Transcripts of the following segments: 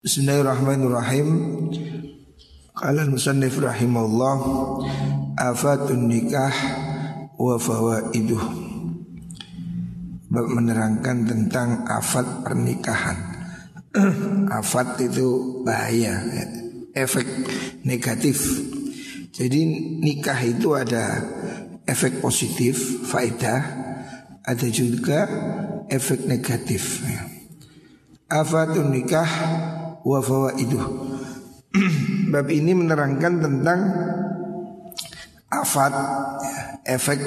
Bismillahirrahmanirrahim. Qala al-musannif rahimahullah afatun nikah wa fawaiduh. Menerangkan tentang afat pernikahan. afat itu bahaya, efek negatif. Jadi nikah itu ada efek positif, faedah, ada juga efek negatif. Afatun nikah wa fawaiduh. Bab ini menerangkan tentang afat, efek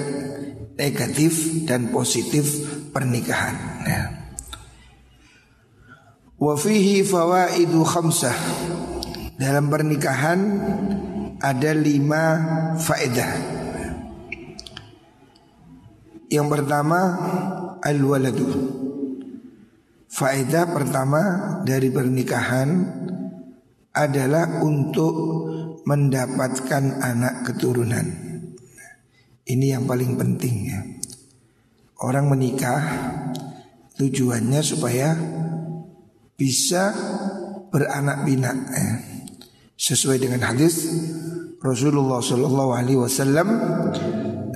negatif dan positif pernikahan. Ya. Wa fihi fawaidu khamsah. Dalam pernikahan ada lima faedah. Yang pertama al-waladu. Faedah pertama dari pernikahan adalah untuk mendapatkan anak keturunan. Ini yang paling penting ya. Orang menikah tujuannya supaya bisa beranak pinak ya. Sesuai dengan hadis Rasulullah Shallallahu Alaihi Wasallam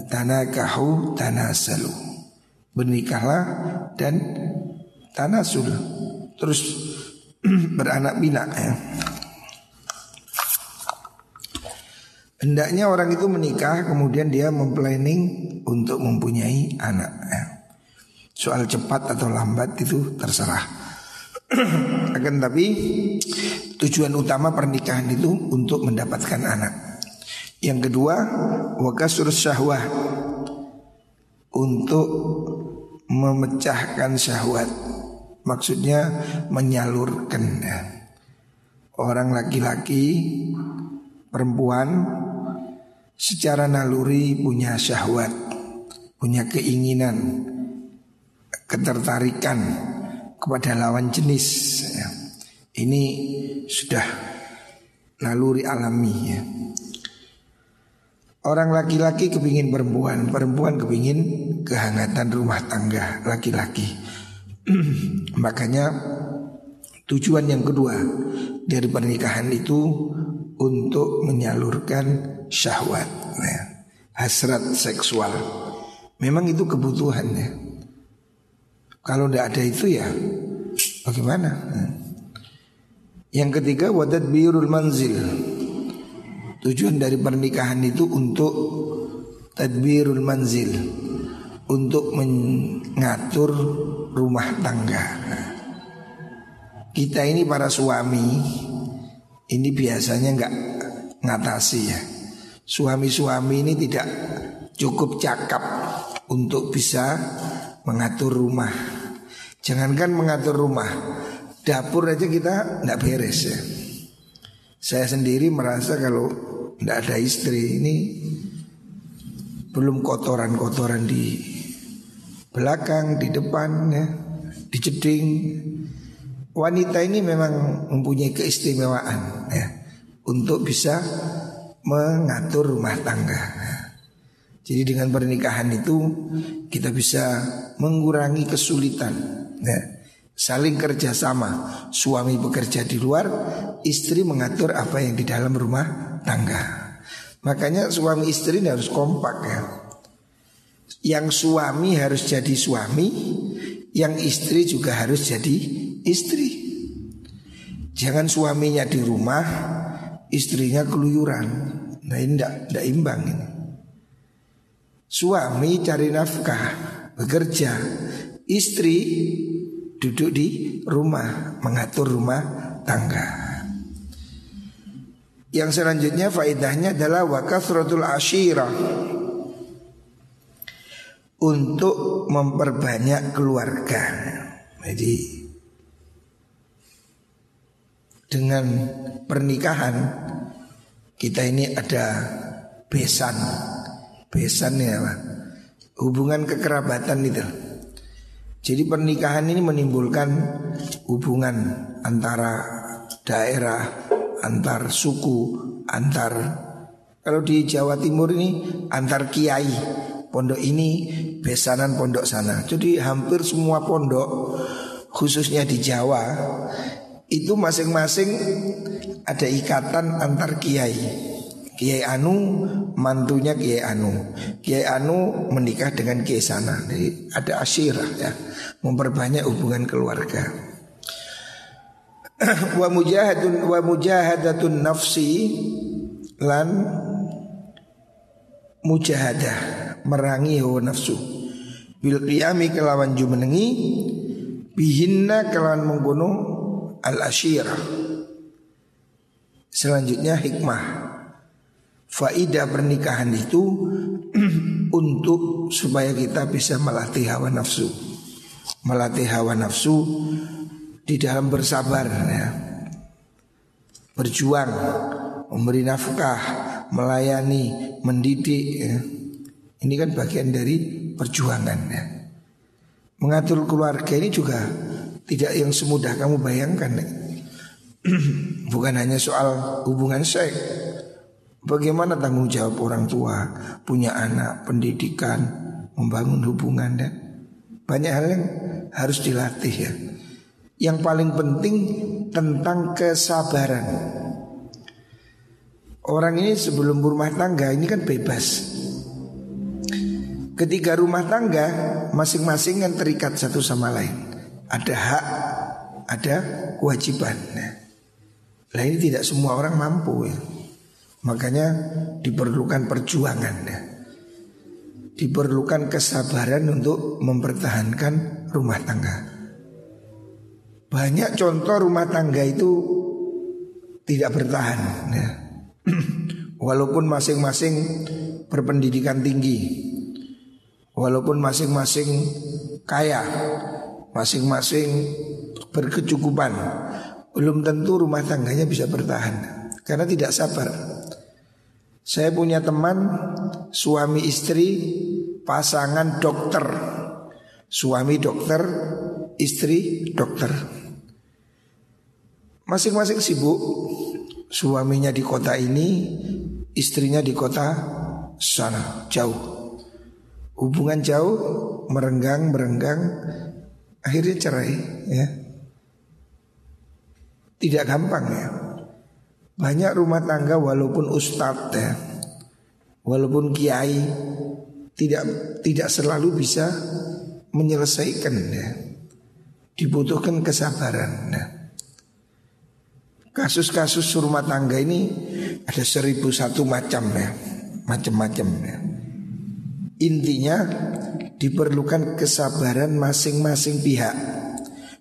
tanakahu tanasalu bernikahlah dan tanasul terus beranak pinak ya. Hendaknya orang itu menikah kemudian dia memplanning untuk mempunyai anak ya. Soal cepat atau lambat itu terserah. Akan tapi tujuan utama pernikahan itu untuk mendapatkan anak. Yang kedua wakasur syahwah. Untuk memecahkan syahwat Maksudnya menyalurkan ya. Orang laki-laki perempuan secara naluri punya syahwat, punya keinginan, ketertarikan kepada lawan jenis. Ya. Ini sudah naluri alami ya. Orang laki-laki kepingin perempuan, perempuan kepingin kehangatan rumah tangga laki-laki. Makanya tujuan yang kedua dari pernikahan itu untuk menyalurkan syahwat, ya. hasrat seksual. Memang itu kebutuhannya. Kalau tidak ada itu ya bagaimana? Yang ketiga wadat biurul manzil. Tujuan dari pernikahan itu untuk tadbirul manzil, untuk mengatur rumah tangga. Kita ini para suami ini biasanya nggak ngatasi ya. Suami-suami ini tidak cukup cakap untuk bisa mengatur rumah. Jangankan mengatur rumah, dapur aja kita tidak beres ya. Saya sendiri merasa kalau tidak ada istri ini belum kotoran-kotoran di belakang, di depan ya, di jeding. Wanita ini memang mempunyai keistimewaan ya untuk bisa mengatur rumah tangga. Jadi dengan pernikahan itu kita bisa mengurangi kesulitan. Ya. Saling kerjasama, suami bekerja di luar, istri mengatur apa yang di dalam rumah tangga. Makanya suami istri ini harus kompak ya. Yang suami harus jadi suami, yang istri juga harus jadi istri. Jangan suaminya di rumah, istrinya keluyuran. Nah ini tidak imbang ini. Suami cari nafkah, bekerja, istri duduk di rumah, mengatur rumah tangga. Yang selanjutnya faedahnya adalah wakafratul ashirah untuk memperbanyak keluarga. Jadi dengan pernikahan kita ini ada besan, besan ya apa? Hubungan kekerabatan itu. Jadi pernikahan ini menimbulkan hubungan antara daerah, antar suku, antar kalau di Jawa Timur ini antar kiai, pondok ini besanan pondok sana. Jadi hampir semua pondok khususnya di Jawa itu masing-masing ada ikatan antar kiai. Kiai Anu mantunya Kiai Anu. Kiai Anu menikah dengan Kiai sana. Jadi ada asyirah ya, memperbanyak hubungan keluarga. Wa mujahadun wa mujahadatun nafsi lan mujahadah merangi hawa nafsu. Bil qiyami kelawan jumenengi bihinna kelawan menggunung al asyirah selanjutnya hikmah. Faidah pernikahan itu untuk supaya kita bisa melatih hawa nafsu. Melatih hawa nafsu di dalam bersabar ya. Berjuang, memberi nafkah, melayani, mendidik ya. Ini kan bagian dari perjuangan ya. Mengatur keluarga ini juga tidak yang semudah kamu bayangkan ya. Bukan hanya soal hubungan seks Bagaimana tanggung jawab orang tua Punya anak, pendidikan Membangun hubungan dan Banyak hal yang harus dilatih ya yang paling penting tentang kesabaran. Orang ini sebelum berumah tangga ini kan bebas. Ketika rumah tangga masing-masing kan terikat satu sama lain. Ada hak, ada kewajiban. Nah, ini tidak semua orang mampu ya. Makanya diperlukan perjuangan ya. Diperlukan kesabaran untuk mempertahankan rumah tangga. Banyak contoh rumah tangga itu tidak bertahan ya. Walaupun masing-masing berpendidikan tinggi Walaupun masing-masing kaya Masing-masing berkecukupan Belum tentu rumah tangganya bisa bertahan Karena tidak sabar Saya punya teman Suami istri Pasangan dokter Suami dokter Istri dokter. Masing-masing sibuk. Suaminya di kota ini Istrinya di kota sana Jauh. Hubungan jauh Merenggang, merenggang Akhirnya cerai ya. Tidak gampang ya. Banyak rumah tangga walaupun ustadz ya. Walaupun kiai Tidak tidak selalu bisa Menyelesaikan ya Dibutuhkan kesabaran ya Kasus-kasus rumah tangga ini ada seribu satu macam ya, macam-macam ya. Intinya diperlukan kesabaran masing-masing pihak,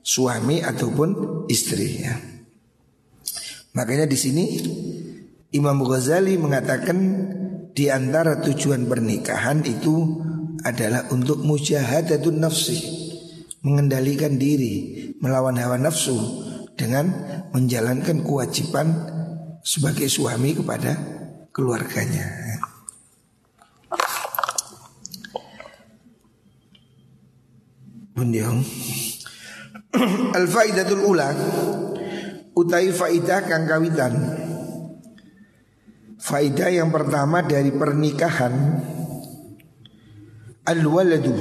suami ataupun istri ya. Makanya di sini Imam Ghazali mengatakan di antara tujuan pernikahan itu adalah untuk mujahadatun nafsi, mengendalikan diri, melawan hawa nafsu dengan menjalankan kewajiban sebagai suami kepada keluarganya. Bundiong Al faidatul ula utai faidah kang kawitan. Faidah yang pertama dari pernikahan al waladu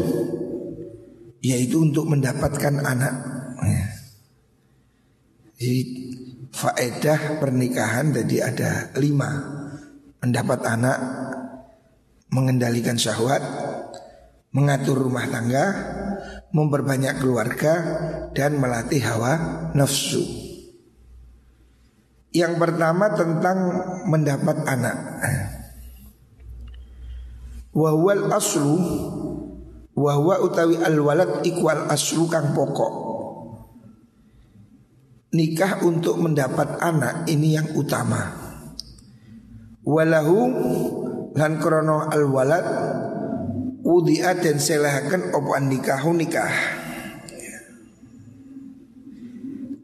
yaitu untuk mendapatkan anak. Ya. Jadi faedah pernikahan tadi ada lima Mendapat anak Mengendalikan syahwat Mengatur rumah tangga Memperbanyak keluarga Dan melatih hawa nafsu Yang pertama tentang mendapat anak Wahwal aslu Wahwa utawi al walad aslu kang pokok nikah untuk mendapat anak ini yang utama. Walahu lan krono al walad dan selahakan opan nikahu nikah.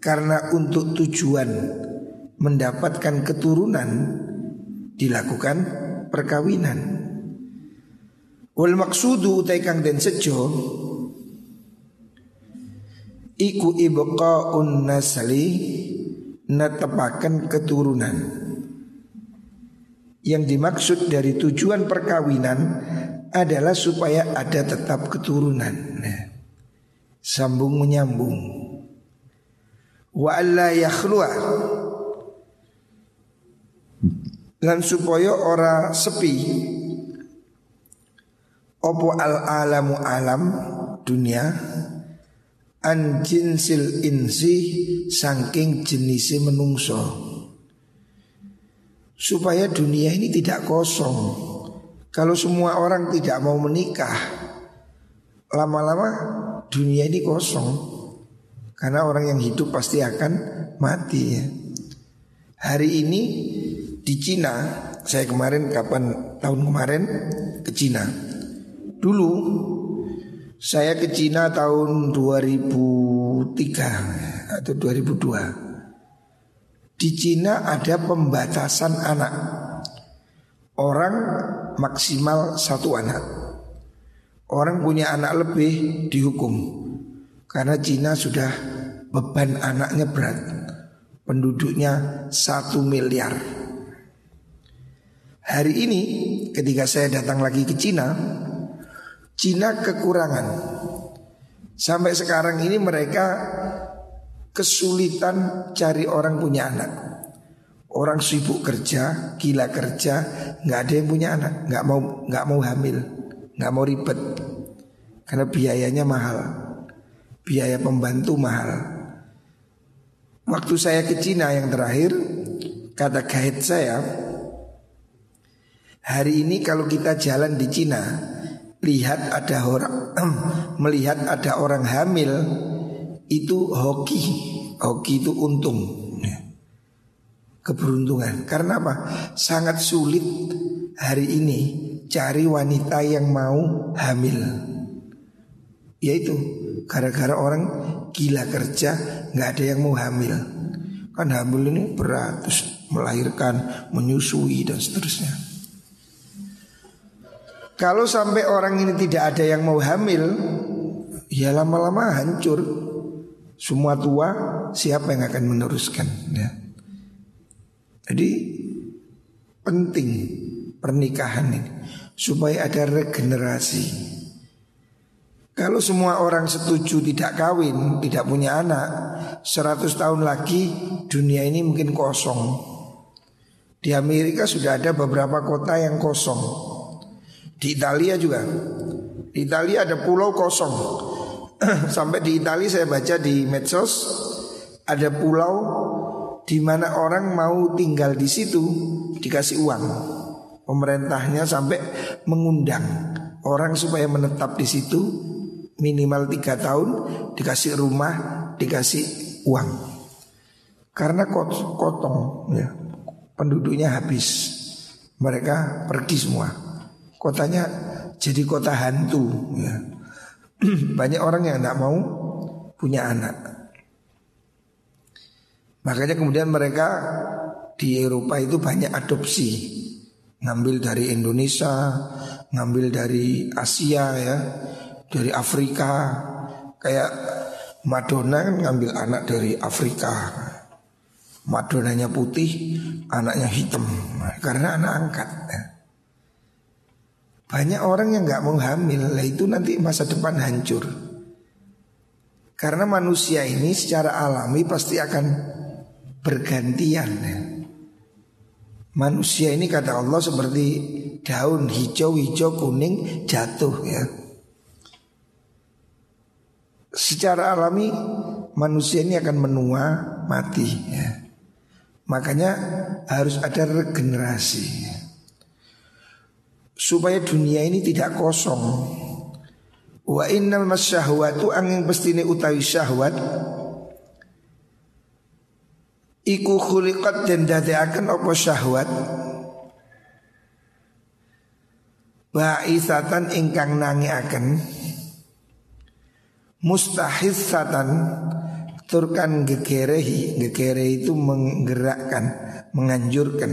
Karena untuk tujuan mendapatkan keturunan dilakukan perkawinan. Wal maksudu utai kang den sejo Iku ibqa'un nasli Netepakan keturunan. Yang dimaksud dari tujuan perkawinan Adalah supaya ada tetap keturunan. Nah, Sambung menyambung. Wa alla yakhlua lan supaya ora sepi opo al alamu alam dunia? An jinsil insi saking jenisi menungso. Supaya dunia ini tidak kosong. Kalau semua orang tidak mau menikah lama-lama dunia ini kosong. Karena orang yang hidup pasti akan mati ya. Hari ini di Cina, saya kemarin kapan? Tahun kemarin ke Cina. Dulu saya ke Cina tahun 2003 atau 2002. Di Cina ada pembatasan anak. Orang maksimal satu anak. Orang punya anak lebih dihukum karena Cina sudah beban anaknya berat Penduduknya satu miliar Hari ini ketika saya datang lagi ke Cina Cina kekurangan. Sampai sekarang ini mereka kesulitan cari orang punya anak. Orang sibuk kerja, gila kerja, nggak ada yang punya anak, nggak mau nggak mau hamil, nggak mau ribet, karena biayanya mahal. Biaya pembantu mahal. Waktu saya ke Cina yang terakhir, kata guide saya, hari ini kalau kita jalan di Cina, lihat ada orang melihat ada orang hamil itu hoki, hoki itu untung, keberuntungan. Karena apa? Sangat sulit hari ini cari wanita yang mau hamil. Yaitu Gara-gara orang gila kerja nggak ada yang mau hamil Kan hamil ini berat Terus melahirkan, menyusui dan seterusnya Kalau sampai orang ini tidak ada yang mau hamil Ya lama-lama hancur Semua tua siapa yang akan meneruskan ya. Jadi penting pernikahan ini Supaya ada regenerasi kalau semua orang setuju tidak kawin, tidak punya anak, 100 tahun lagi dunia ini mungkin kosong. Di Amerika sudah ada beberapa kota yang kosong. Di Italia juga. Di Italia ada pulau kosong. Sampai di Italia saya baca di medsos ada pulau di mana orang mau tinggal di situ dikasih uang. Pemerintahnya sampai mengundang orang supaya menetap di situ minimal tiga tahun dikasih rumah, dikasih uang. Karena kotong ya, penduduknya habis. Mereka pergi semua. Kotanya jadi kota hantu ya. Banyak orang yang tidak mau punya anak. Makanya kemudian mereka di Eropa itu banyak adopsi. Ngambil dari Indonesia, ngambil dari Asia ya dari Afrika kayak Madonna kan ngambil anak dari Afrika Madonnanya putih anaknya hitam karena anak angkat ya. Banyak orang yang nggak mau hamil lah itu nanti masa depan hancur karena manusia ini secara alami pasti akan bergantian ya. Manusia ini kata Allah seperti daun hijau-hijau kuning jatuh ya secara alami manusia ini akan menua mati ya. Makanya harus ada regenerasi Supaya dunia ini tidak kosong. Wa innal masyahwatu angin pestine utawi syahwat Iku khuliqat dan akan apa syahwat? Ba'isatan ingkang nangi akan mustahissatan turkan gegerehi. Gegere itu menggerakkan menganjurkan.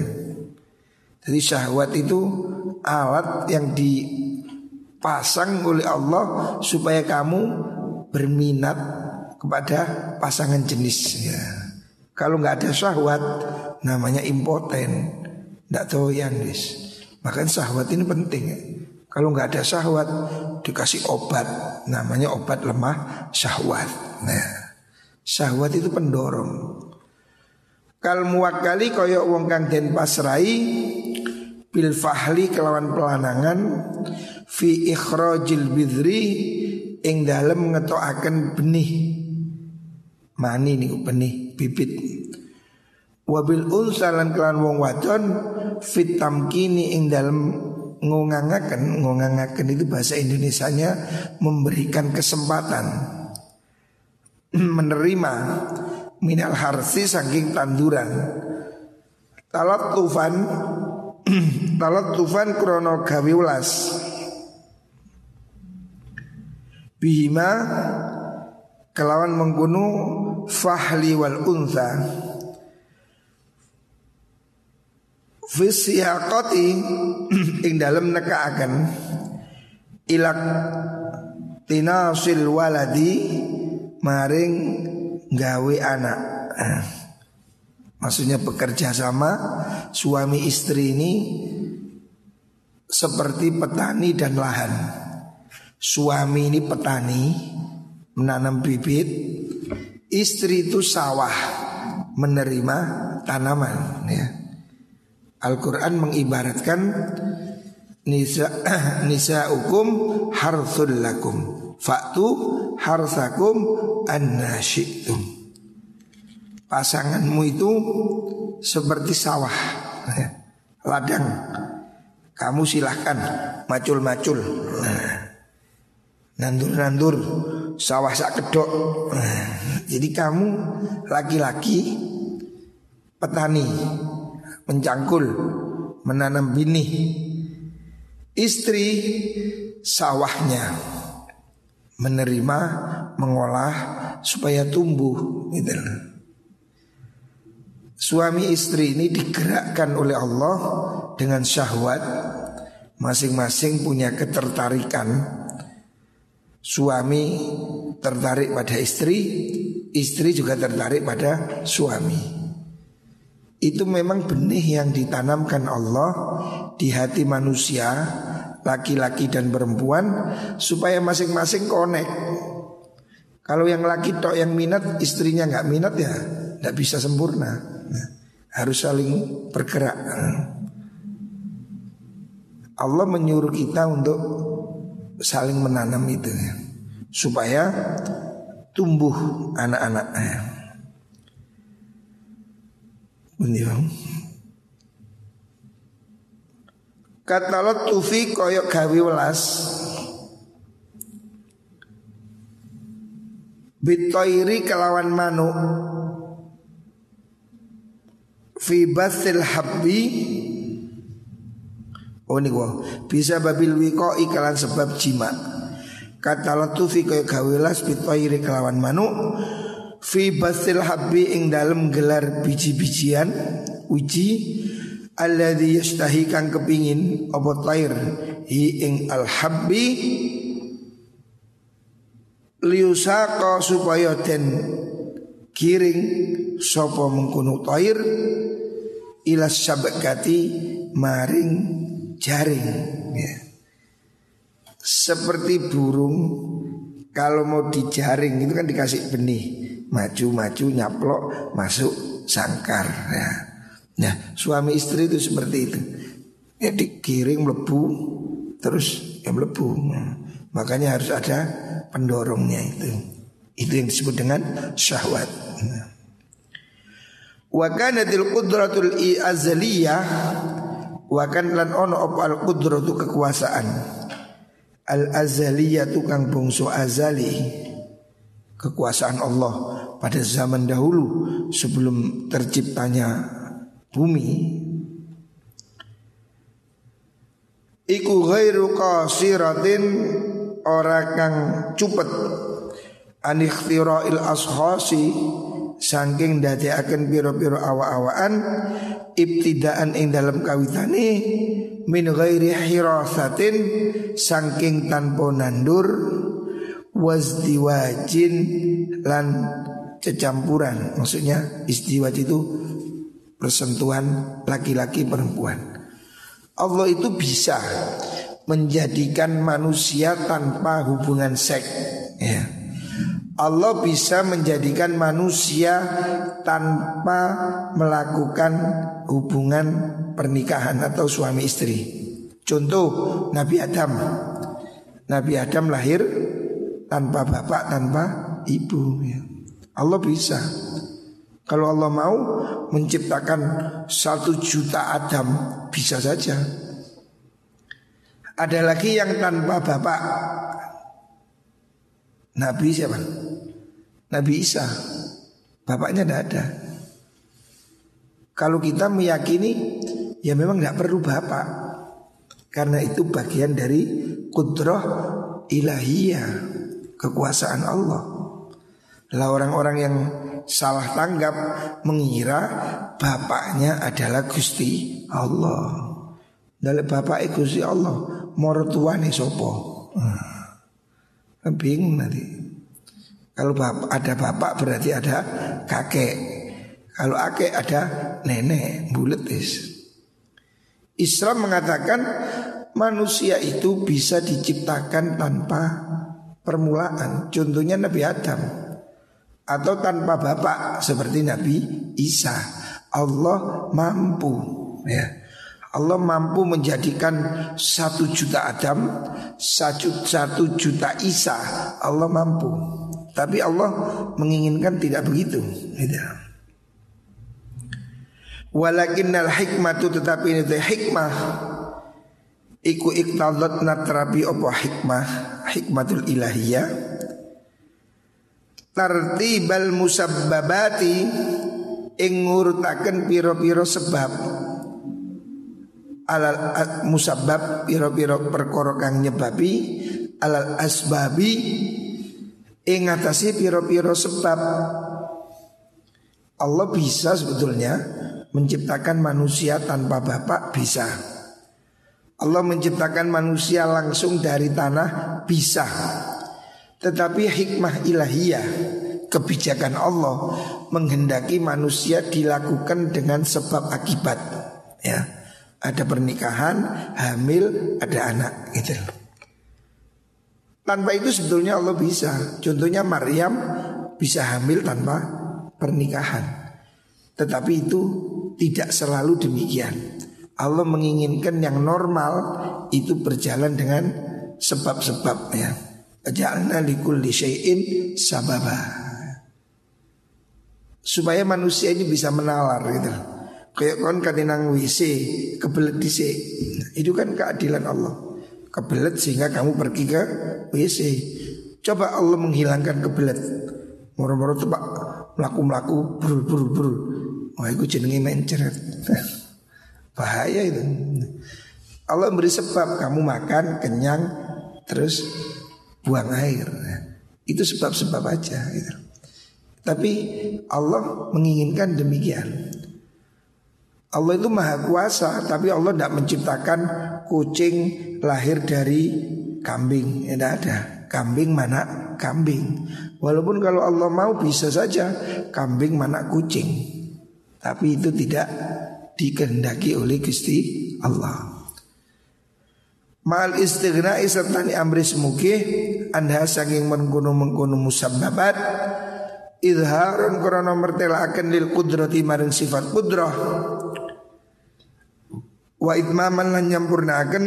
Jadi syahwat itu alat yang dipasang oleh Allah supaya kamu berminat kepada pasangan jenis ya. Kalau nggak ada syahwat namanya impoten, tidak doyan guys. Makanya syahwat ini penting ya. Kalau nggak ada syahwat dikasih obat namanya obat lemah syahwat. Nah, Syahwat itu pendorong. Kal muwakkali koyok wong kang den pasrai bil fahli kelawan pelanangan fi ikhrajil bidri ing dalem ngetokaken benih. Mani niku benih bibit. Wabil unsalan kelan wong wadon fit tamkini ing dalem ngongangaken ngongangaken itu bahasa Indonesianya memberikan kesempatan menerima minal harsi saking tanduran. Talat tufan talat tufan krono gawe ulas. Bihima kelawan menggunu fahli wal unta Fisyaqati ing dalam akan ilak tinasil waladi maring gawe anak. Maksudnya bekerja sama suami istri ini seperti petani dan lahan. Suami ini petani menanam bibit, istri itu sawah menerima tanaman ya. Al-Quran mengibaratkan nisa nisa hukum harthul lakum faktu harsakum annasyitum pasanganmu itu seperti sawah ladang. Kamu silahkan macul-macul. Nah, nandur-nandur sawah sak kedok nah, jadi kamu laki-laki petani mencangkul menanam benih istri sawahnya. Menerima mengolah supaya tumbuh gitu. Suami istri ini digerakkan oleh Allah dengan syahwat masing-masing punya ketertarikan. Suami tertarik pada istri, istri juga tertarik pada suami. Itu memang benih yang ditanamkan Allah di hati manusia laki-laki dan perempuan supaya masing-masing connect. Kalau yang laki tok yang minat, istrinya nggak minat ya nggak bisa sempurna. Nah, harus saling bergerak. Allah menyuruh kita untuk saling menanam itu ya. supaya tumbuh anak-anak. Benih Kata tufi koyok gawi welas Bitoiri kelawan manuk Fi basil habbi Oh ini gua. Bisa babil wiko ikalan sebab jima Kata tufi koyok gawi welas Bitoiri kelawan manuk. Fi basil habbi ing dalam gelar biji-bijian Uji alladzi yastahi kang kepingin apa tair hi ing al habbi liusaka supaya den kiring sapa mengkono tair ila sabakati maring jaring. Ya. Seperti burung kalau mau dijaring itu kan dikasih benih. Maju-maju nyaplok masuk sangkar ya. Nah suami istri itu seperti itu. Ya dikiring melebu Terus ya melebu. Nah, Makanya harus ada pendorongnya itu. Itu yang disebut dengan syahwat Wa kanatil qudratul azaliyah Wa kan lan ono op al qudratu kekuasaan? Al azaliyah tukang bungsu azali Kekuasaan Allah pada zaman dahulu sebelum terciptanya bumi. Iku ghairu qasiratin ora kang cupet. An ikhtirail ashasi saking dadekaken pira-pira awa-awaan ibtidaan ing dalam kawitane min ghairi hirasatin saking tanpa nandur wazdiwajin lan kecampuran maksudnya istiwaj itu persentuhan laki-laki perempuan. Allah itu bisa menjadikan manusia tanpa hubungan seks. Ya. Allah bisa menjadikan manusia tanpa melakukan hubungan pernikahan atau suami istri. Contoh Nabi Adam. Nabi Adam lahir tanpa bapak, tanpa ibu. Ya. Allah bisa. Kalau Allah mau menciptakan satu juta Adam, bisa saja. Ada lagi yang tanpa bapak, Nabi siapa? Nabi Isa. Bapaknya tidak ada. Kalau kita meyakini ya memang tidak perlu bapak. Karena itu bagian dari kudroh ilahiyah, kekuasaan Allah. Lah orang-orang yang salah tanggap mengira bapaknya adalah Gusti Allah. Dari bapak Gusti Allah, mortuane sopo. Hmm. Kan bingung nanti. Kalau bapak, ada bapak berarti ada kakek. Kalau kakek ada nenek, bulat Islam mengatakan manusia itu bisa diciptakan tanpa permulaan. Contohnya Nabi Adam atau tanpa bapak seperti Nabi Isa. Allah mampu ya. Allah mampu menjadikan satu juta Adam, satu, satu juta Isa. Allah mampu. Tapi Allah menginginkan tidak begitu. Tidak. Walakinnal hikmatu tetapi ini hikmah Iku iktadat natrabi opo hikmah Hikmatul ilahiyah Tartibal musabbabati Ingurutakan piro-piro sebab alal musabab piro-piro perkara kang nyebabi alal asbabi ing ngatasi piro-piro sebab. Allah bisa sebetulnya menciptakan manusia tanpa bapak bisa. Allah menciptakan manusia langsung dari tanah bisa. Tetapi hikmah ilahiyah kebijakan Allah menghendaki manusia dilakukan dengan sebab akibat ya ada pernikahan, hamil, ada anak gitu. Tanpa itu sebetulnya Allah bisa. Contohnya Maryam bisa hamil tanpa pernikahan. Tetapi itu tidak selalu demikian. Allah menginginkan yang normal itu berjalan dengan sebab-sebab ya. Ja'alna likulli syai'in sababa. Supaya manusia ini bisa menalar gitu. Kayak kon katinang WC kebelet DC. Itu kan keadilan Allah. Kebelet sehingga kamu pergi ke WC. Coba Allah menghilangkan kebelet. Moro-moro pak melaku-melaku buru buru buru. Wah itu jenenge menceret. Bahaya itu. Allah beri sebab kamu makan kenyang terus buang air. Itu sebab-sebab aja gitu. Tapi Allah menginginkan demikian. Allah itu maha kuasa Tapi Allah tidak menciptakan kucing lahir dari kambing. Ya, Tidak ada. Kambing mana? Kambing. Walaupun kalau Allah mau bisa saja Kambing mana kucing. Tapi itu tidak dikehendaki oleh Gusti Allah. Mal istighna'i serta ni amri semuki Anda sanging mengkono-mengkono musabbabat Idharun korona mertelakan lil kudrati maring sifat kudrah Wa itmaman lan nyampurnaken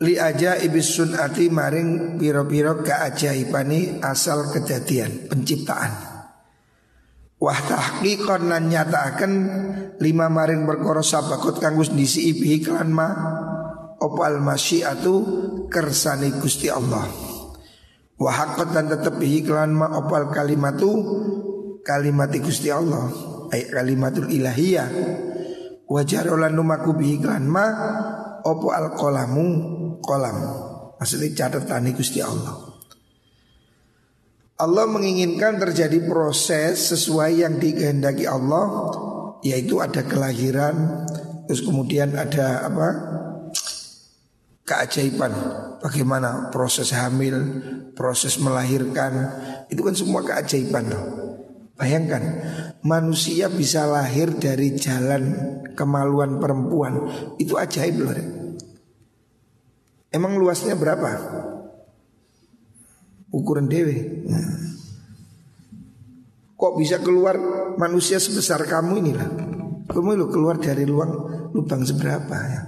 li aja ibis sunati maring piro-piro keajaibani asal kejadian penciptaan. Wah tahqiqan lan nyatakan lima maring perkara sabakut kang wis disi ibi iklan ma opal masyiatu kersani Gusti Allah. Wa haqqat dan tetep iklan ma opal kalimatu kalimati Gusti Allah ay kalimatul ilahiyah Wajar olan numaku bihiklan ma Opo al kolamu kolam Maksudnya catatan Gusti Allah. Allah menginginkan terjadi proses sesuai yang dikehendaki Allah Yaitu ada kelahiran Terus kemudian ada apa? Keajaiban. Bagaimana proses hamil Proses melahirkan Itu kan semua keajaiban. Bayangkan manusia bisa lahir dari jalan kemaluan perempuan itu ajaib loh. Emang luasnya berapa? ukuran dewe. Nah. Kok bisa keluar manusia sebesar kamu inilah? Kamu lu keluar dari luang lubang seberapa ya?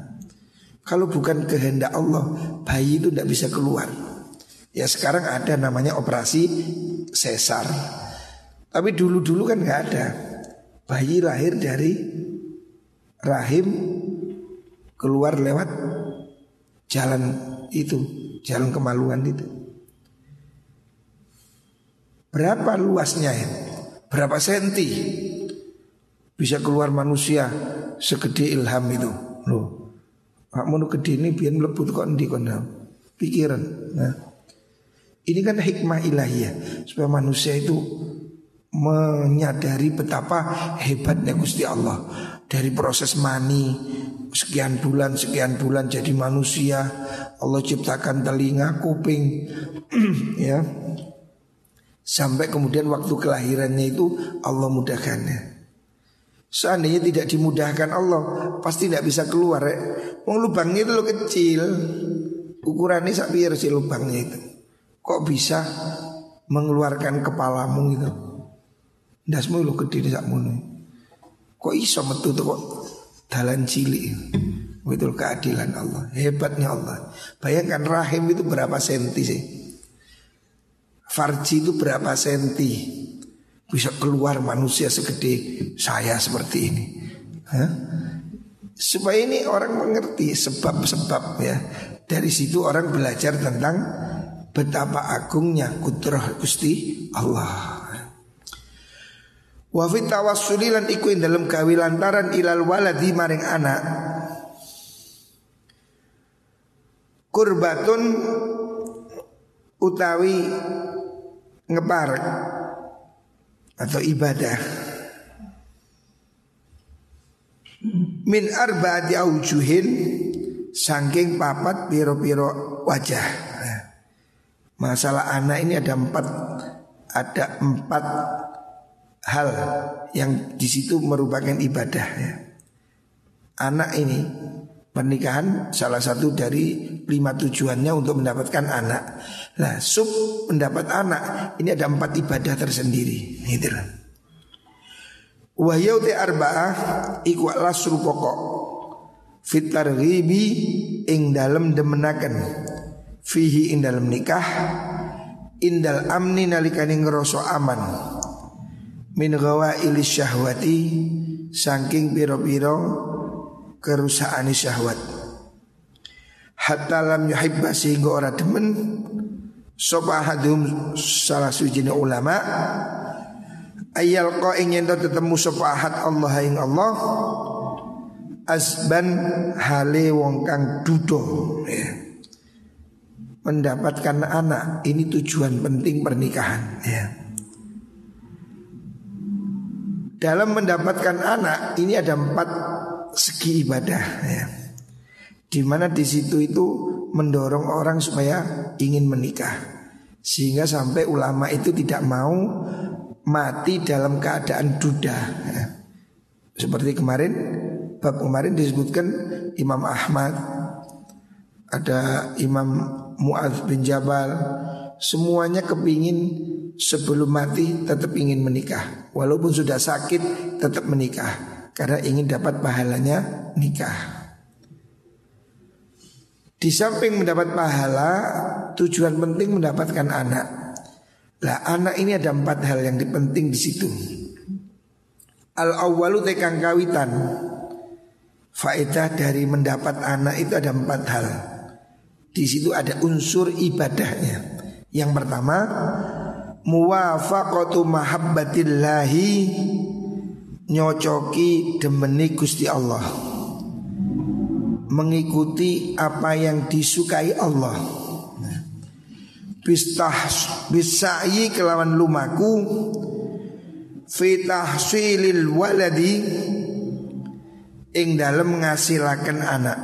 Kalau bukan kehendak Allah, bayi itu tidak bisa keluar. Ya sekarang ada namanya operasi sesar. Tapi dulu-dulu kan nggak ada. Bayi lahir dari rahim keluar lewat jalan itu, jalan kemaluan itu. Berapa luasnya ya? Berapa senti bisa keluar manusia segede ilham itu? Loh, kamu gede ini biar melebut kok di pikiran. Nah, ini kan hikmah ilahiyah supaya manusia itu menyadari betapa hebatnya Gusti Allah. Dari proses mani sekian bulan sekian bulan jadi manusia Allah ciptakan telinga kuping ya. Sampai kemudian waktu kelahirannya itu Allah mudahkannya. Seandainya tidak dimudahkan Allah pasti tidak bisa keluar ya. Wong lubangnya itu lo kecil. Ukurannya sapi sih lubangnya itu? Kok bisa mengeluarkan kepalamu itu Dasmu lo gede di sakmono. Kok iso metu tuh kok dalan cilik. Betul keadilan Allah. Hebatnya Allah. Bayangkan rahim itu berapa senti sih? Farji itu berapa senti? Bisa keluar manusia segede saya seperti ini. Hah? Supaya ini orang mengerti sebab-sebab ya. Dari situ orang belajar tentang betapa agungnya kudrah Gusti Allah. Wa fit tawassuli lan iku ing dalem gawe lantaran ilal waladi maring anak. Kurbatun utawi ngepar atau ibadah min arbaati aujuhin saking papat piro-piro wajah. Masalah anak ini ada empat ada empat hal yang di situ merupakan ibadah ya. Anak ini pernikahan salah satu dari lima tujuannya untuk mendapatkan anak. Nah, sub mendapat anak ini ada empat ibadah tersendiri. Gitu lah. Wahyau te arba'ah iku pokok Fitar ribi ing dalem demenaken Fihi ing dalem nikah Indal amni nalikani ngeroso aman min ili syahwati saking piro-piro kerusakan syahwat hatta lam yuhibba sehingga ora demen sapa salah suci ulama ayal ko ingin tetemu sapa ahad Allah ing Allah asban hale wong kang dudo ya. mendapatkan anak ini tujuan penting pernikahan ya dalam mendapatkan anak ini ada empat segi ibadah ya. Di mana di situ itu mendorong orang supaya ingin menikah. Sehingga sampai ulama itu tidak mau mati dalam keadaan duda. Ya. Seperti kemarin bab kemarin disebutkan Imam Ahmad ada Imam Muadz bin Jabal semuanya kepingin sebelum mati tetap ingin menikah. Walaupun sudah sakit tetap menikah. Karena ingin dapat pahalanya nikah. Di samping mendapat pahala Tujuan penting mendapatkan anak. Lah anak ini ada empat hal yang penting di situ. Al awalu tekang kawitan. Faedah dari mendapat anak itu ada empat hal. Di situ ada unsur ibadahnya. Yang pertama muwafaqatu mahabbatillahi nyocoki demeni Gusti Allah. Mengikuti apa yang disukai Allah. Bistah bisa'i kelawan lumaku fi tahsilil waladi ing dalem ngasilaken anak.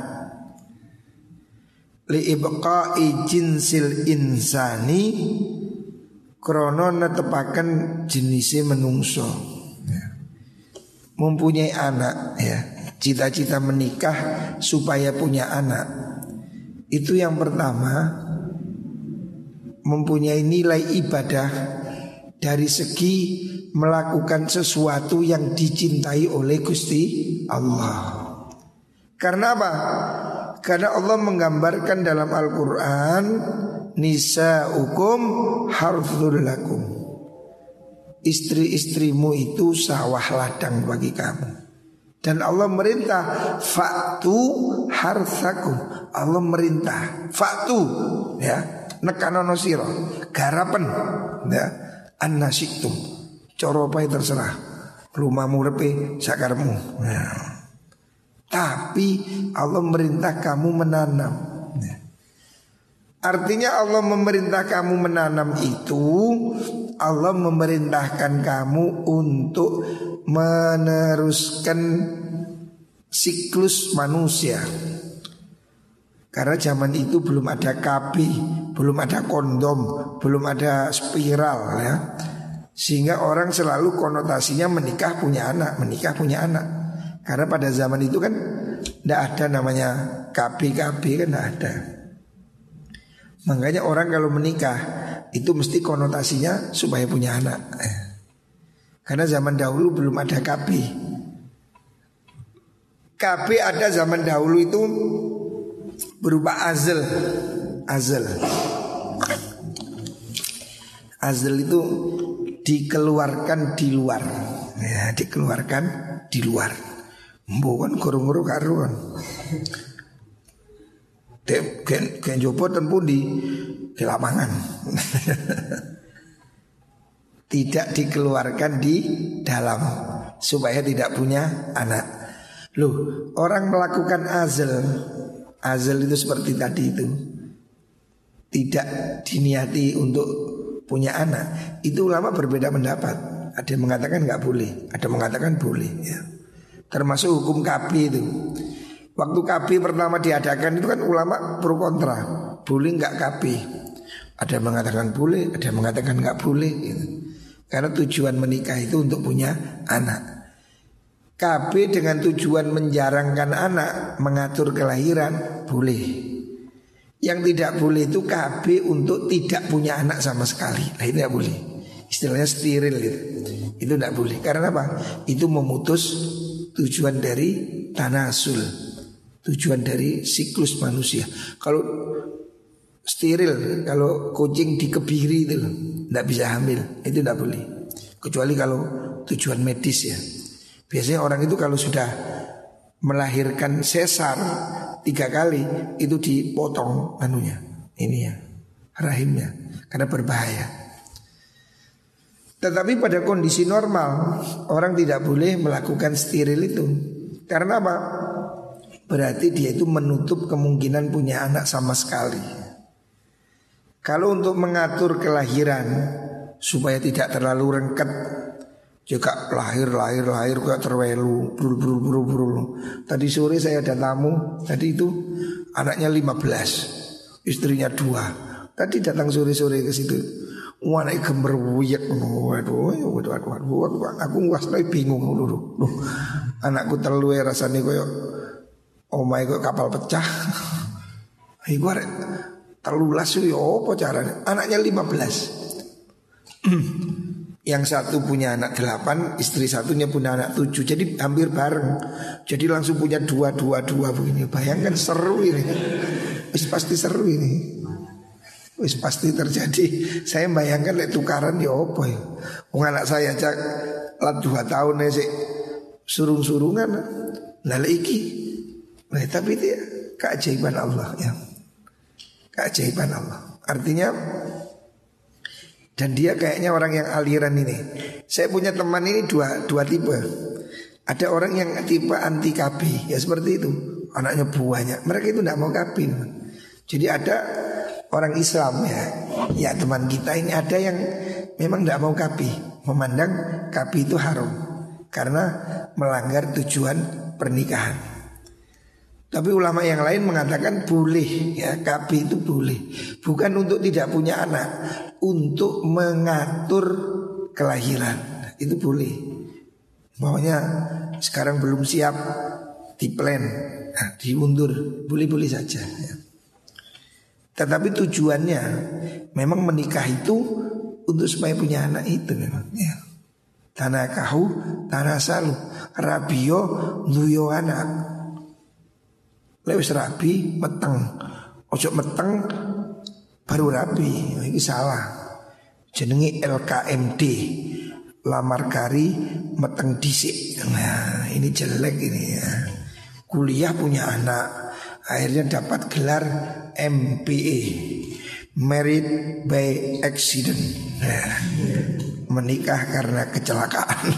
Li ibqa'i jinsil insani krono netepaken jenisnya menungso ya. mempunyai anak ya cita-cita menikah supaya punya anak itu yang pertama mempunyai nilai ibadah dari segi melakukan sesuatu yang dicintai oleh Gusti Allah. Karena apa? Karena Allah menggambarkan dalam Al-Quran Nisa hukum harful lakum. Istri-istrimu itu sawah ladang bagi kamu. Dan Allah merintah Faktu harsakum. Allah merintah Faktu ya. Nekanono siro Garapen ya. An-nasiktum Coropai terserah. Rumah murepe sakarmu ya. Tapi Allah merintah kamu menanam ya. Artinya Allah memerintah kamu menanam itu Allah memerintahkan kamu untuk meneruskan siklus manusia. Karena zaman itu belum ada kapi, belum ada kondom, belum ada spiral ya. Sehingga orang selalu konotasinya menikah punya anak, menikah punya anak. Karena pada zaman itu kan tidak ada namanya kapi-kapi kan tidak ada. Makanya orang kalau menikah itu mesti konotasinya supaya punya anak. Eh. Karena zaman dahulu belum ada KB. KB ada zaman dahulu itu berupa azal. Azal. Azal itu dikeluarkan di luar. Ya, dikeluarkan di luar. Bukan guru-guru karuan. Gen, gen jopo pun di, di lapangan. tidak dikeluarkan di dalam supaya tidak punya anak. Loh, orang melakukan azal, azal itu seperti tadi itu. Tidak diniati untuk punya anak. Itu ulama berbeda pendapat. Ada yang mengatakan nggak boleh, ada yang mengatakan boleh ya. Termasuk hukum kapi itu. Waktu kapi pertama diadakan itu kan ulama pro kontra. Boleh nggak kapi? Ada yang mengatakan boleh, ada yang mengatakan nggak boleh. Gitu. Karena tujuan menikah itu untuk punya anak. KB dengan tujuan menjarangkan anak, mengatur kelahiran boleh. Yang tidak boleh itu KB untuk tidak punya anak sama sekali. Nah itu tidak boleh. Istilahnya steril gitu. Itu tidak boleh. Karena apa? Itu memutus tujuan dari tanasul. Tujuan dari siklus manusia. Kalau steril, kalau kucing dikebiri itu tidak bisa hamil itu tidak boleh. Kecuali kalau tujuan medis ya. Biasanya orang itu kalau sudah melahirkan sesar tiga kali itu dipotong anunya ini ya rahimnya karena berbahaya. Tetapi pada kondisi normal orang tidak boleh melakukan steril itu. Karena apa berarti dia itu menutup kemungkinan punya anak sama sekali kalau untuk mengatur kelahiran supaya tidak terlalu rengket juga lahir lahir lahir kayak terwelu brul brul brul brul. Tadi sore saya ada tamu, tadi itu anaknya 15, istrinya dua. Tadi datang sore-sore ke situ. Wah, naik gember wuyek waduh, waduh, waduh, waduh, waduh, aku wasnoi bingung. Loh, anakku terluwe rasanya koyo omai koyo kapal pecah. Iku arek Telulas ya apa caranya? Anaknya 15 Yang satu punya anak 8 Istri satunya punya anak 7 Jadi hampir bareng. Jadi langsung punya dua dua dua begini. Bayangkan seru ini. Wis pasti seru ini. Wis pasti terjadi. Saya bayangkan lek tukaran ya apa ya? Wong anak saya cak Lat dua tahun sih Surung-surungan. Nah iki Nah tapi ya Keajaiban Allah ya Keajaiban Allah. Artinya dan dia kayaknya orang yang aliran ini. Saya punya teman ini dua dua tipe. Ada orang yang tipe anti kapi, ya seperti itu. Anaknya buahnya. Mereka itu tidak mau kapi. Jadi ada orang Islam ya, ya teman kita ini ada yang memang tidak mau kapi, memandang kapi itu haram karena melanggar tujuan pernikahan. Tapi ulama yang lain mengatakan boleh ya kapi itu boleh Bukan untuk tidak punya anak Untuk mengatur kelahiran Itu boleh Maunya sekarang belum siap di plan nah, Diundur Boleh-boleh saja ya. Tetapi tujuannya memang menikah itu untuk supaya punya anak itu memang ya. Tanah kahu, tanah salu, rabio, nuyo anak. Lewis rabi, meteng. Ojo meteng, baru rabi. Ini salah. Jenengi LKMD, lamar kari, meteng disik. Nah, ini jelek ini ya. Kuliah punya anak, akhirnya dapat gelar MPA, Married by Accident. Nah, menikah karena kecelakaan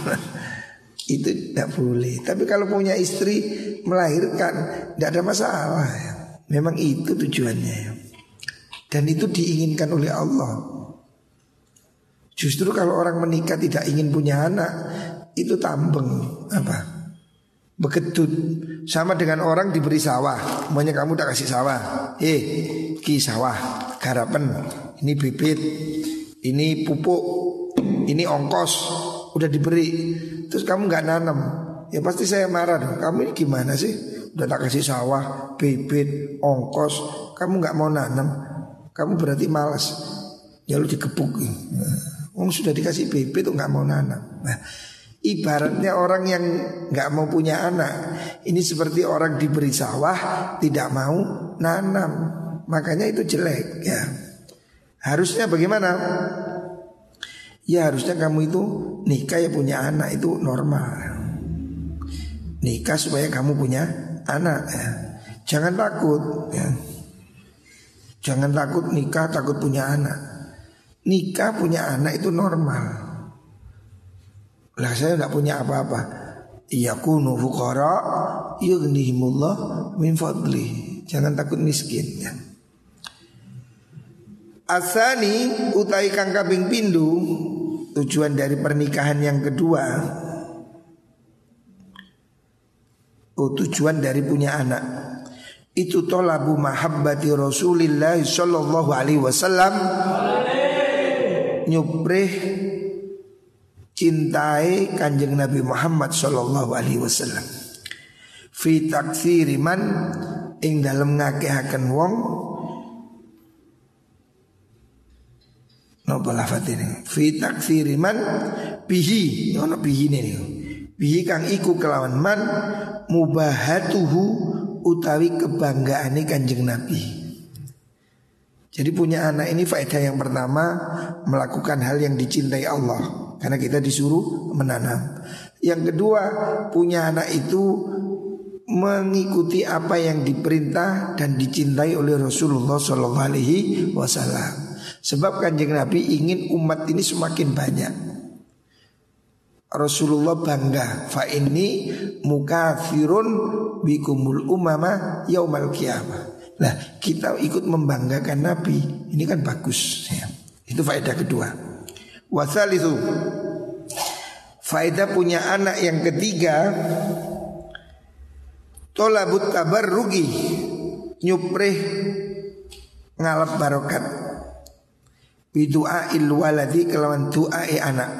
itu tidak boleh. Tapi kalau punya istri melahirkan tidak ada masalah. Memang itu tujuannya. Dan itu diinginkan oleh Allah. Justru kalau orang menikah tidak ingin punya anak itu tambeng apa? Begetut sama dengan orang diberi sawah, maunya kamu tak kasih sawah. Eh, ki sawah, garapan, ini bibit, ini pupuk, ini ongkos udah diberi terus kamu nggak nanam ya pasti saya marah dong. Kamu ini gimana sih? Udah tak kasih sawah bibit ongkos. Kamu nggak mau nanam. Kamu berarti malas. Ya lu dikepuk nah, sudah dikasih bibit tuh nggak mau nanam? Nah ibaratnya orang yang nggak mau punya anak ini seperti orang diberi sawah tidak mau nanam. Makanya itu jelek ya. Harusnya bagaimana? Ya harusnya kamu itu nikah ya punya anak itu normal Nikah supaya kamu punya anak ya. Jangan takut ya. Jangan takut nikah takut punya anak Nikah punya anak itu normal Lah saya tidak punya apa-apa Iya kunu fukara Yughnihimullah min fadli Jangan takut miskin ya. Asani utai kang kabing pindu tujuan dari pernikahan yang kedua Oh tujuan dari punya anak. Itu tolabu mahabbati Rasulillah Sallallahu alaihi wasallam. Nyuprih Cintai kanjeng Nabi Muhammad Sallallahu alaihi wasallam. Fi taksiri man Ing dalam ngakehaken wong. Napa lafat ini? Fi takfiri man bihi, ono bihi ini. Bihi kang iku kelawan man mubahatuhu utawi kebanggaane Kanjeng Nabi. Jadi punya anak ini faedah yang pertama melakukan hal yang dicintai Allah karena kita disuruh menanam. Yang kedua punya anak itu mengikuti apa yang diperintah dan dicintai oleh Rasulullah Shallallahu Alaihi Wasallam. Sebab kanjeng Nabi ingin umat ini semakin banyak Rasulullah bangga. Fa ini mukafirun bikumul umama yaumal kiamah Nah kita ikut membanggakan Nabi Ini kan bagus ya. Itu faedah kedua. Wasal itu Faedah punya anak yang ketiga Tolabut kabar rugi Nyuprih Ngalap barokat. Bidu'a il waladi kelawan du'ai anak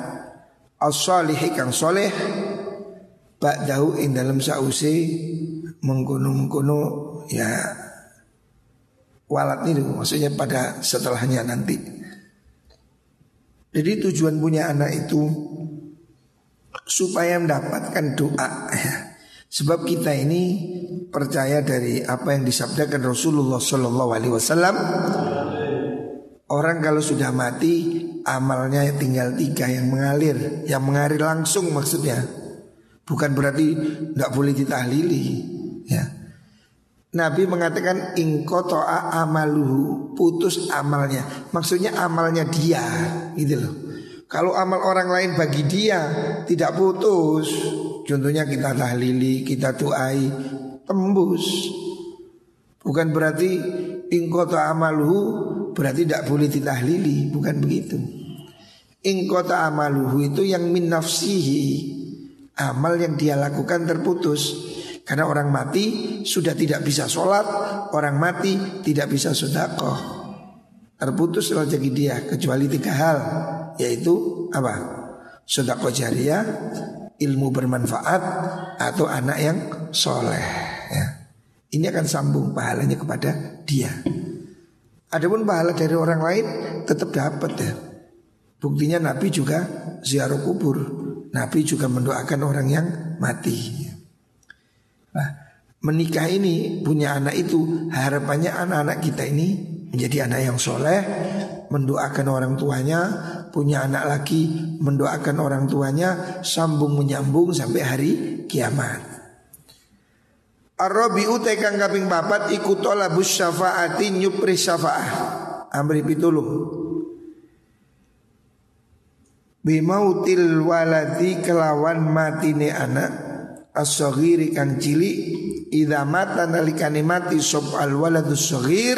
as-salihi kang soleh ba'dahu ing dalam sause mengkono-mengkono ya walat itu maksudnya pada setelahnya nanti. Jadi tujuan punya anak itu supaya mendapatkan doa ya. Sebab kita ini percaya dari apa yang disabdakan Rasulullah Shallallahu Alaihi Wasallam Orang kalau sudah mati amalnya tinggal tiga yang mengalir, yang mengalir langsung maksudnya. Bukan berarti tidak boleh ditahlili, ya. Nabi mengatakan ingkotoa amaluhu putus amalnya, maksudnya amalnya dia, gitu loh. Kalau amal orang lain bagi dia tidak putus, contohnya kita tahlili, kita tuai, tembus. Bukan berarti ingkoto amaluhu berarti tidak boleh ditahlili, bukan begitu. In kota amaluhu itu yang min nafsihi Amal yang dia lakukan terputus Karena orang mati sudah tidak bisa sholat Orang mati tidak bisa sodakoh Terputus rezeki dia Kecuali tiga hal Yaitu apa? Sodakoh jariah Ilmu bermanfaat Atau anak yang soleh ya. Ini akan sambung pahalanya kepada dia Adapun pahala dari orang lain tetap dapat ya. Buktinya Nabi juga ziarah kubur. Nabi juga mendoakan orang yang mati. Nah, menikah ini punya anak itu harapannya anak-anak kita ini menjadi anak yang soleh, mendoakan orang tuanya, punya anak lagi mendoakan orang tuanya, sambung menyambung sampai hari kiamat. Arabiu tekang kaping papat ikut tolabus syafaati nyupri syafaah. Amri pitulung. Bimautil waladi kelawan matine anak as-saghiri kang cili idza mata nalikane mati sop al waladus saghir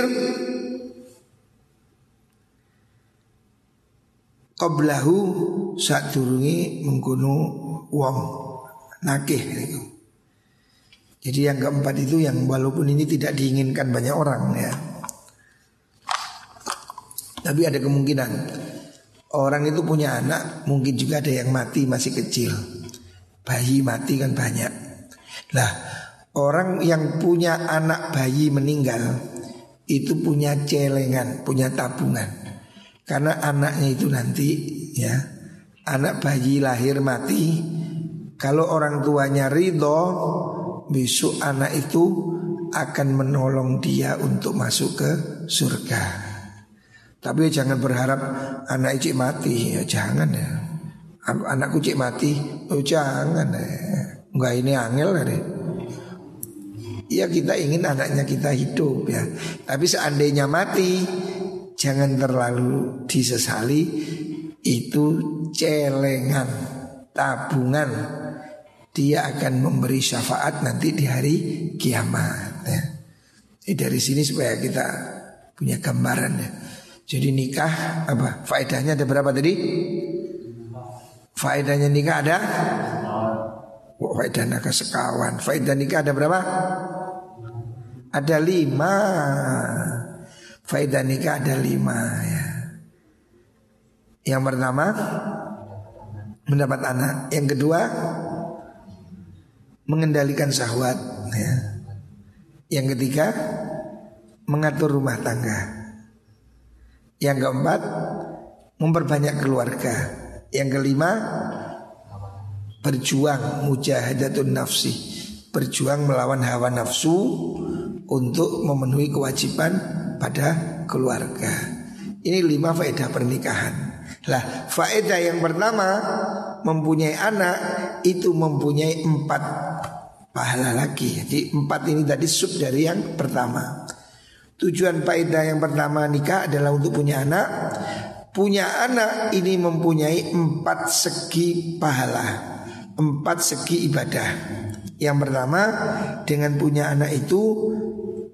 qablahu sadurunge mengkono wong nakih itu. Jadi yang keempat itu yang walaupun ini tidak diinginkan banyak orang ya. Tapi ada kemungkinan orang itu punya anak mungkin juga ada yang mati masih kecil. Bayi mati kan banyak. Lah orang yang punya anak bayi meninggal itu punya celengan, punya tabungan. Karena anaknya itu nanti ya Anak bayi lahir mati Kalau orang tuanya ridho Besok anak itu akan menolong dia untuk masuk ke surga Tapi jangan berharap anak cik mati. Ya Jangan ya. Anakku cik mati. Oh jangan ya. Enggak ini angel ya Ya kita ingin anaknya kita hidup ya. Tapi seandainya mati jangan terlalu disesali. Itu celengan tabungan. Dia akan memberi syafaat nanti di hari kiamat ya. Jadi dari sini supaya kita punya gambaran ya. Jadi nikah apa? Faedahnya ada berapa tadi? Faedahnya nikah ada? Oh, faedah nikah sekawan. Faedah nikah ada berapa? Ada lima. Faedah nikah ada lima ya. Yang pertama mendapat anak. Yang kedua mengendalikan syahwat ya. Yang ketiga mengatur rumah tangga. Yang keempat memperbanyak keluarga. Yang kelima berjuang mujahadatun nafsi, berjuang melawan hawa nafsu untuk memenuhi kewajiban pada keluarga. Ini lima faedah pernikahan. Lah faedah yang pertama mempunyai anak itu mempunyai empat pahala lagi. Jadi empat ini tadi sub dari yang pertama. Tujuan faedah yang pertama nikah adalah untuk punya anak. Punya anak ini mempunyai empat segi pahala, empat segi ibadah. Yang pertama dengan punya anak itu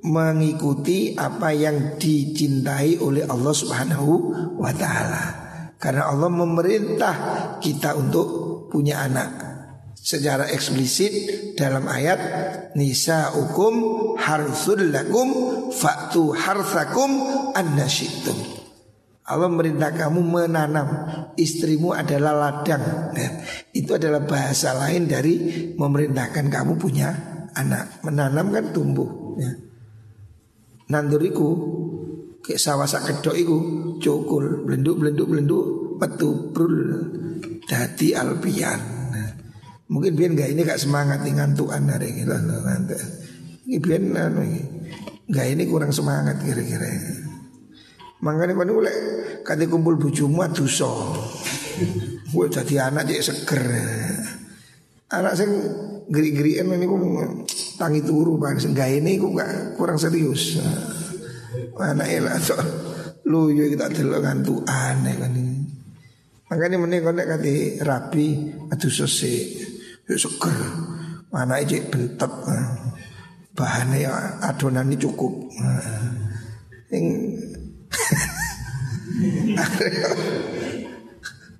mengikuti apa yang dicintai oleh Allah Subhanahu wa taala. Karena Allah memerintah kita untuk punya anak secara eksplisit dalam ayat nisa hukum harsul lakum faktu harsakum annasyitum. Allah merintah kamu menanam. Istrimu adalah ladang. Ya, Itu adalah bahasa lain dari Memerintahkan kamu punya anak. Menanam kan tumbuh ya. Nanduriku ke sawah sak kedok iku cukul blenduk blenduk blenduk metu brul dadi alpian. nah, mungkin biar nggak ini gak semangat ngantuan hari ini ngantuk. Ini biar anu nggak ini kurang semangat kira-kira. Makanya pada mulai kati kumpul bujumu so gue jadi anak jadi seger. Anak saya geri-gerian ini pun tangi turu bang senggah ini kok gak kurang serius. Mana elah so lu yo kita delok ngantu aneh kan. Ini makanya mending kau nek kati rapi aduh sose yo seger. Mana aja bentet bahannya ya adonan ini cukup. Yang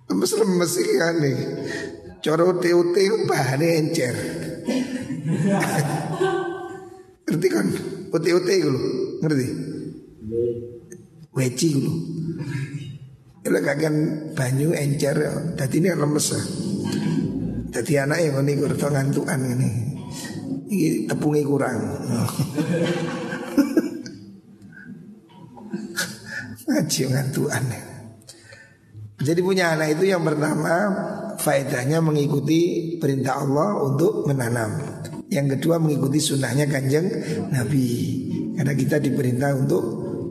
lemes-lemes kan nih Coro uti-uti bahannya encer. Ngerti kan? Uti-uti dulu Ngerti? Weci dulu Kalau kagian banyu encer Jadi ini lemes lah Jadi anak yang ini kurang ngantuan ini Ini tepungnya kurang ngaji ngantuan. Jadi punya anak itu yang pertama faedahnya mengikuti perintah Allah untuk menanam. Yang kedua mengikuti sunnahnya kanjeng Nabi. Karena kita diperintah untuk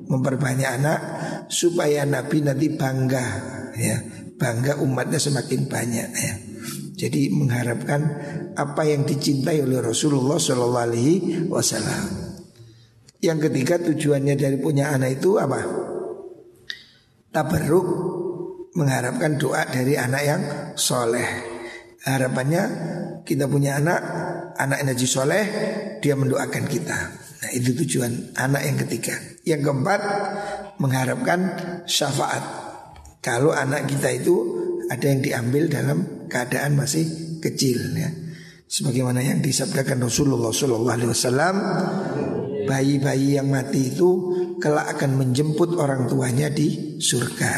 memperbanyak anak supaya Nabi nanti bangga ya bangga umatnya semakin banyak ya. Jadi mengharapkan apa yang dicintai oleh Rasulullah Shallallahu Alaihi Wasallam. Yang ketiga tujuannya dari punya anak itu apa? Tabarruk mengharapkan doa dari anak yang soleh. Harapannya kita punya anak, anak energi soleh, dia mendoakan kita. Nah itu tujuan anak yang ketiga. Yang keempat mengharapkan syafaat. Kalau anak kita itu ada yang diambil dalam keadaan masih kecil ya. Sebagaimana yang disabdakan Rasulullah Sallallahu Alaihi Wasallam, bayi-bayi yang mati itu kelak akan menjemput orang tuanya di surga.